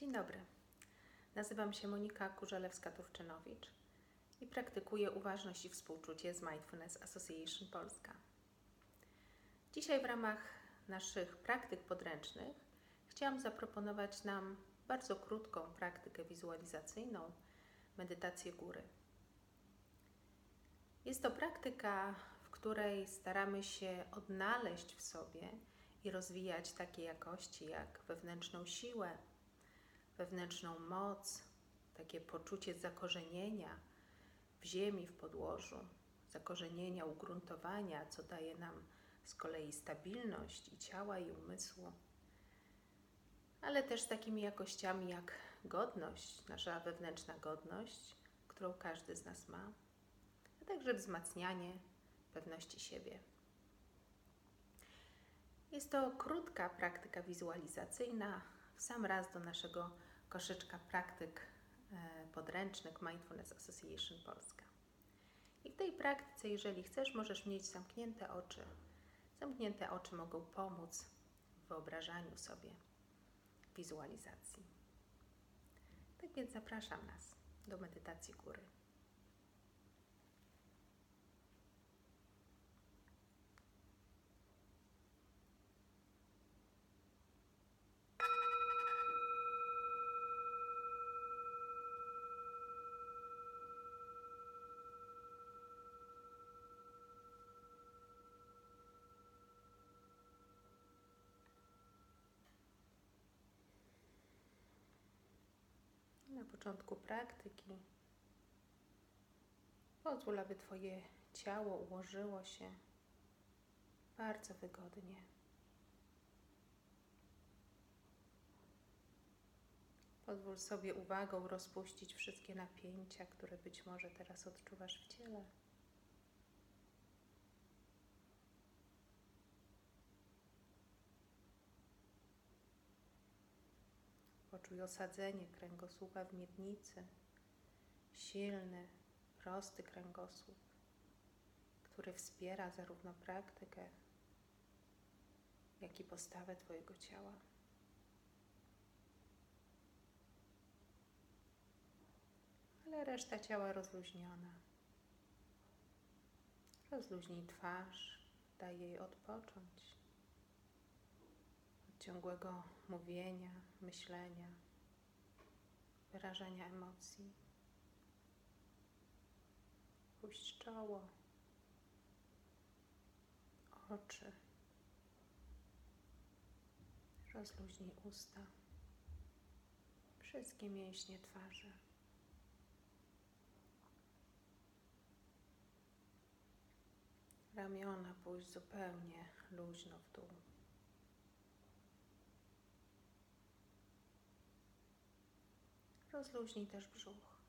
Dzień dobry. Nazywam się Monika Kurzelewska-Turczynowicz i praktykuję uważność i współczucie z Mindfulness Association Polska. Dzisiaj w ramach naszych praktyk podręcznych chciałam zaproponować nam bardzo krótką praktykę wizualizacyjną medytację góry. Jest to praktyka, w której staramy się odnaleźć w sobie i rozwijać takie jakości jak wewnętrzną siłę, wewnętrzną moc, takie poczucie zakorzenienia w ziemi, w podłożu, zakorzenienia, ugruntowania, co daje nam z kolei stabilność i ciała, i umysłu, ale też takimi jakościami jak godność, nasza wewnętrzna godność, którą każdy z nas ma, a także wzmacnianie pewności siebie. Jest to krótka praktyka wizualizacyjna, w sam raz do naszego koszyczka praktyk e, podręcznych Mindfulness Association Polska. I w tej praktyce, jeżeli chcesz, możesz mieć zamknięte oczy. Zamknięte oczy mogą pomóc w wyobrażaniu sobie wizualizacji. Tak więc zapraszam nas do medytacji góry. Na początku praktyki pozwól, aby Twoje ciało ułożyło się bardzo wygodnie. Pozwól sobie uwagą rozpuścić wszystkie napięcia, które być może teraz odczuwasz w ciele. Poczuj osadzenie kręgosłupa w miednicy. Silny, prosty kręgosłup, który wspiera zarówno praktykę, jak i postawę Twojego ciała. Ale reszta ciała rozluźniona. Rozluźnij twarz, daj jej odpocząć ciągłego mówienia, myślenia, wyrażania emocji. Puść czoło, oczy, rozluźnij usta, wszystkie mięśnie twarzy. Ramiona pójść zupełnie luźno w dół. Rozluźnij też brzuch.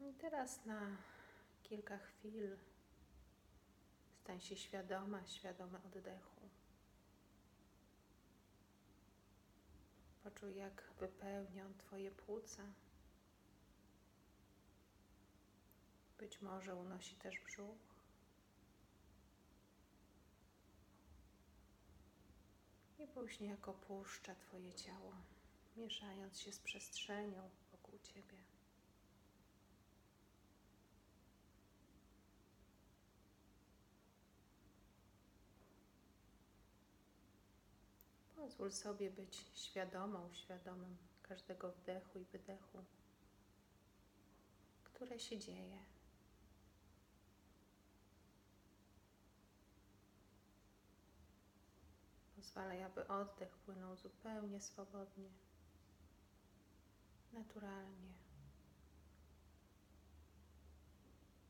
I teraz na kilka chwil stań się świadoma, świadome oddechu. Poczuj, jak wypełnia on Twoje płuca. Być może unosi też brzuch. I później jak opuszcza Twoje ciało, mieszając się z przestrzenią wokół Ciebie. Pozwól sobie być świadomą, świadomym każdego wdechu i wydechu, które się dzieje. Pozwalaj, aby oddech płynął zupełnie swobodnie, naturalnie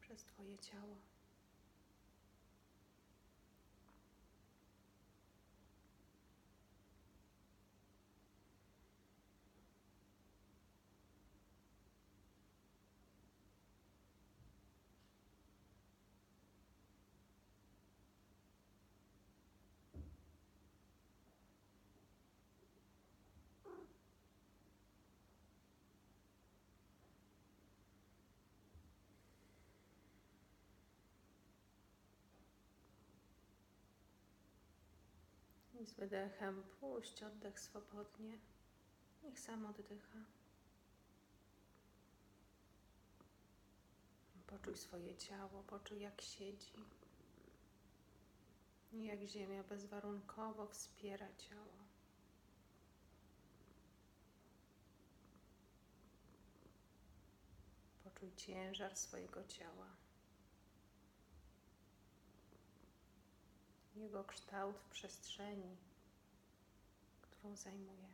przez Twoje ciało. Z wydechem puść oddech swobodnie. Niech sam oddycha. Poczuj swoje ciało, poczuj jak siedzi. Jak ziemia bezwarunkowo wspiera ciało. Poczuj ciężar swojego ciała. Jego kształt w przestrzeni, którą zajmuje.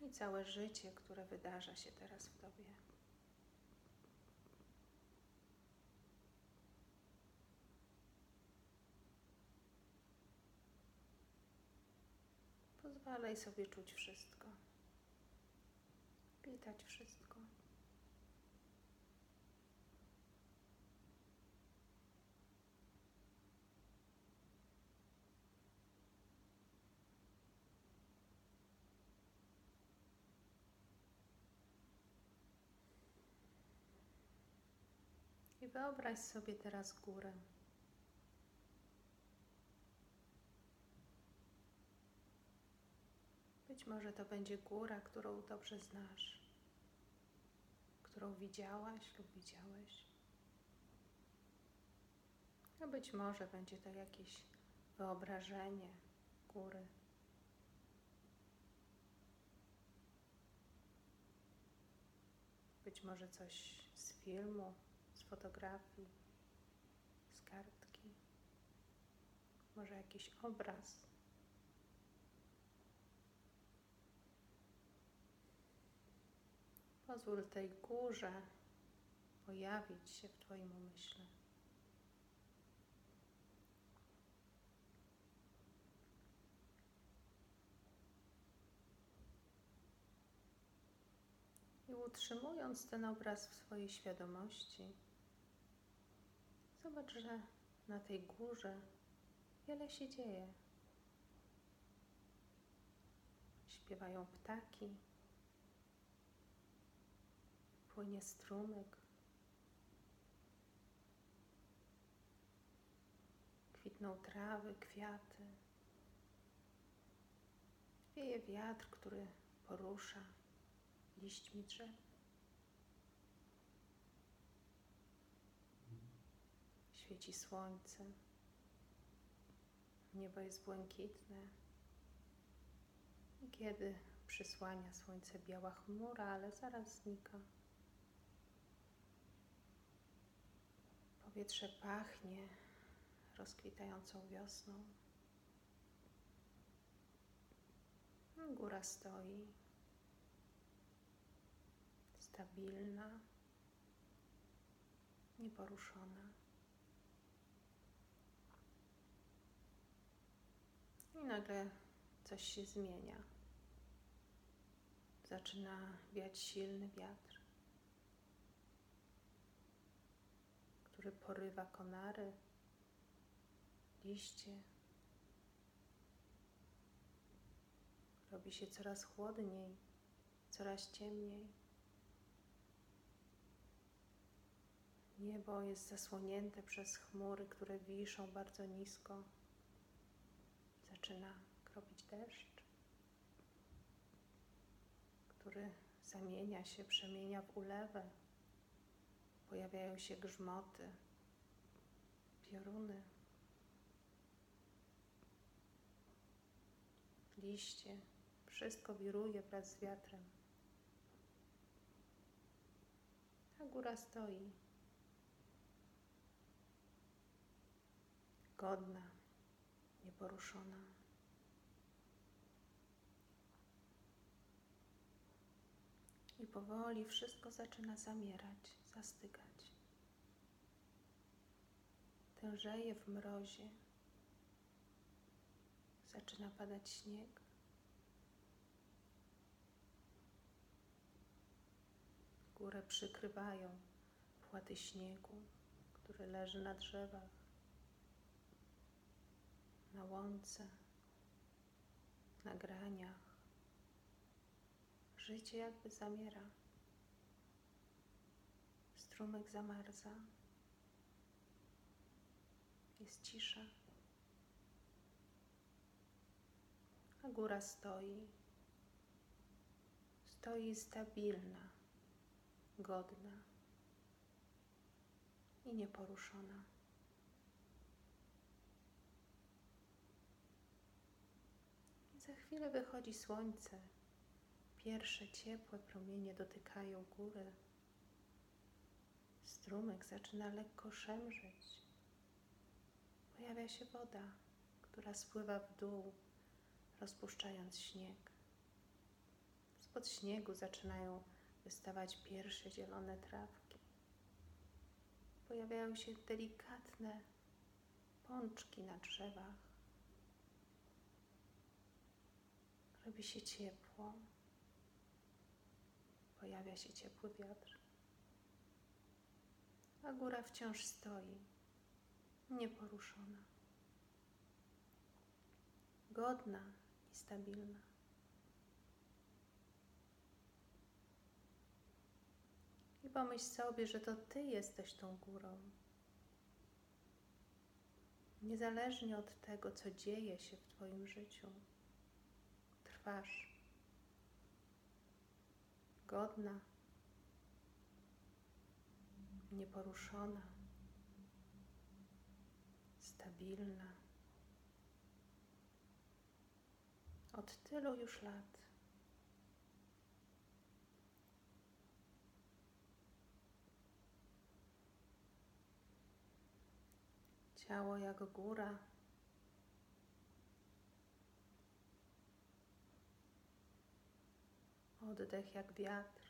I całe życie, które wydarza się teraz w Tobie. Pozwalaj sobie czuć wszystko, witać wszystko. Wyobraź sobie teraz górę. Być może to będzie góra, którą dobrze znasz, którą widziałaś lub widziałeś. A być może będzie to jakieś wyobrażenie góry. Być może coś z filmu, fotografii, z kartki, może jakiś obraz. Pozwól tej górze pojawić się w Twoim umyśle. I utrzymując ten obraz w swojej świadomości, zobacz, że na tej górze wiele się dzieje. Śpiewają ptaki, płynie strumyk, kwitną trawy, kwiaty. Wieje wiatr, który porusza liśćmi drzew. Świeci słońce. Niebo jest błękitne. Kiedy przysłania słońce biała chmura, ale zaraz znika. Powietrze pachnie rozkwitającą wiosną. Góra stoi stabilna, nieporuszona. I nagle coś się zmienia. Zaczyna wiać silny wiatr, który porywa konary, liście. Robi się coraz chłodniej, coraz ciemniej. Niebo jest zasłonięte przez chmury, które wiszą bardzo nisko. Zaczyna kropić deszcz, który zamienia się, przemienia w ulewę. Pojawiają się grzmoty, pioruny, liście. Wszystko wiruje wraz z wiatrem. A góra stoi godna, nieporuszona. I powoli wszystko zaczyna zamierać, zastygać. Tężeje w mrozie. Zaczyna padać śnieg. Górę przykrywają płaty śniegu, który leży na drzewach na łące, na graniach. Życie jakby zamiera. Strumyk zamarza. jest cisza. A góra stoi. Stoi stabilna, godna i nieporuszona. Za chwilę wychodzi słońce. Pierwsze ciepłe promienie dotykają góry. Strumyk zaczyna lekko szemrzeć. Pojawia się woda, która spływa w dół, rozpuszczając śnieg. Spod śniegu zaczynają wystawać pierwsze zielone trawki. Pojawiają się delikatne pączki na drzewach. Robi się ciepło. Pojawia się ciepły wiatr. A góra wciąż stoi, nieporuszona, godna i stabilna. I pomyśl sobie, że to Ty jesteś tą górą. Niezależnie od tego, co dzieje się w Twoim życiu, trwasz godna, nieporuszona, stabilna. Od tylu już lat. Ciało jak góra. Oddech jak wiatr.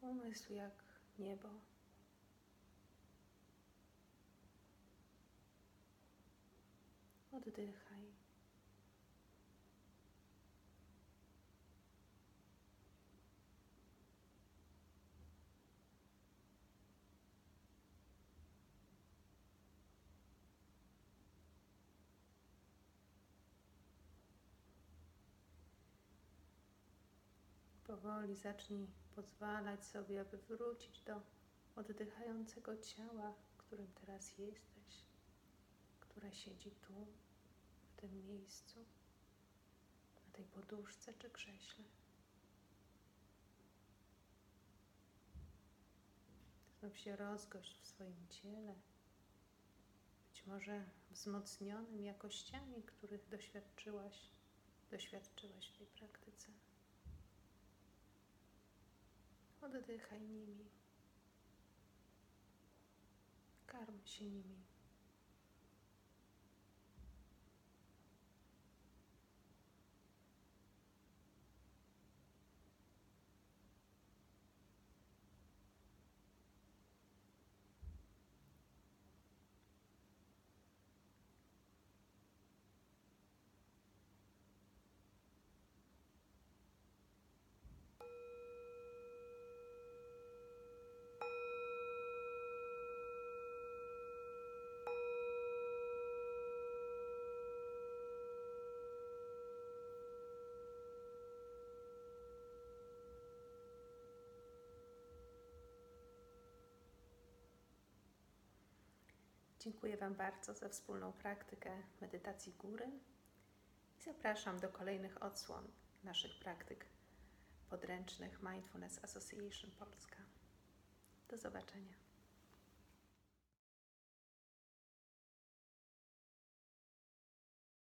Umysł jak niebo. Oddychaj. Powoli zacznij pozwalać sobie, aby wrócić do oddychającego ciała, w którym teraz jesteś, które siedzi tu, w tym miejscu, na tej poduszce czy krześle. Znów się rozgość w swoim ciele, być może wzmocnionym jakościami, których doświadczyłaś, doświadczyłaś w tej praktyce. Oddychaj nimi. Karm się nimi. Dziękuję Wam bardzo za wspólną praktykę medytacji góry i zapraszam do kolejnych odsłon naszych praktyk podręcznych Mindfulness Association Polska. Do zobaczenia.